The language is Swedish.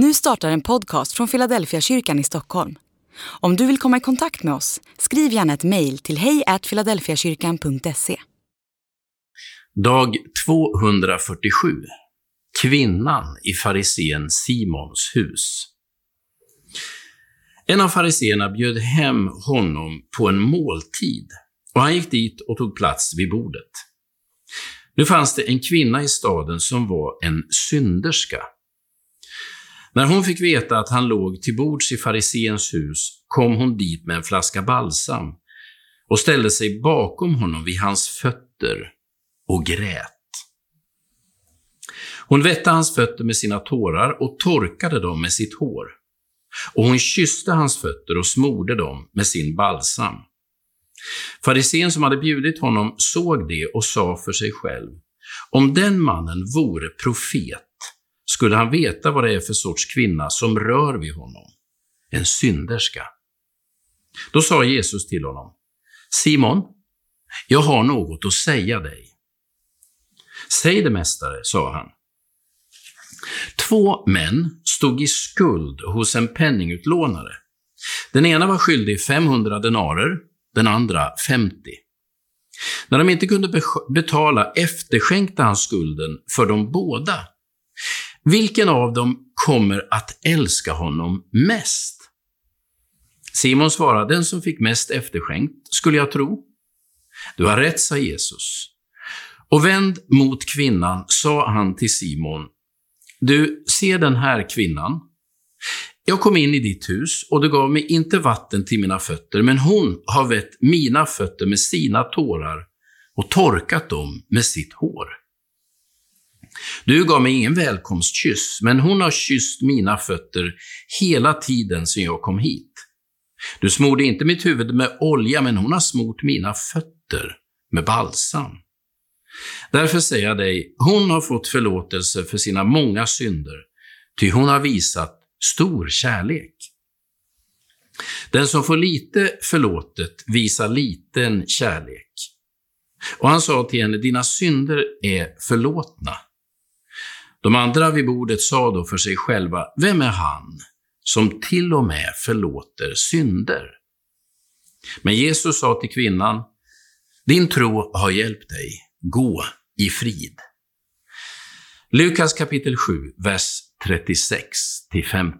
Nu startar en podcast från Philadelphia kyrkan i Stockholm. Om du vill komma i kontakt med oss, skriv gärna ett mejl till hejfiladelfiakyrkan.se. Dag 247 Kvinnan i farisén Simons hus. En av fariseerna bjöd hem honom på en måltid och han gick dit och tog plats vid bordet. Nu fanns det en kvinna i staden som var en synderska. När hon fick veta att han låg till bords i fariséns hus kom hon dit med en flaska balsam och ställde sig bakom honom vid hans fötter och grät. Hon vätte hans fötter med sina tårar och torkade dem med sitt hår. Och hon kysste hans fötter och smorde dem med sin balsam. Farisén som hade bjudit honom såg det och sa för sig själv, om den mannen vore profet skulle han veta vad det är för sorts kvinna som rör vid honom, en synderska. Då sa Jesus till honom, Simon, jag har något att säga dig. Säg det, mästare, sa han. Två män stod i skuld hos en penningutlånare. Den ena var skyldig 500 denarer, den andra 50. När de inte kunde betala efterskänkte han skulden för de båda. Vilken av dem kommer att älska honom mest? Simon svarade, den som fick mest efterskänkt, skulle jag tro. Du har rätt, sa Jesus. Och vänd mot kvinnan sa han till Simon, du, se den här kvinnan. Jag kom in i ditt hus och du gav mig inte vatten till mina fötter, men hon har vett mina fötter med sina tårar och torkat dem med sitt hår. Du gav mig ingen välkomstkyss, men hon har kysst mina fötter hela tiden sedan jag kom hit. Du smorde inte mitt huvud med olja, men hon har smort mina fötter med balsam. Därför säger jag dig, hon har fått förlåtelse för sina många synder, ty hon har visat stor kärlek. Den som får lite förlåtet visar liten kärlek. Och han sa till henne, dina synder är förlåtna. De andra vid bordet sa då för sig själva, vem är han som till och med förlåter synder? Men Jesus sa till kvinnan, din tro har hjälpt dig, gå i frid. Lukas kapitel 7, vers 36 50.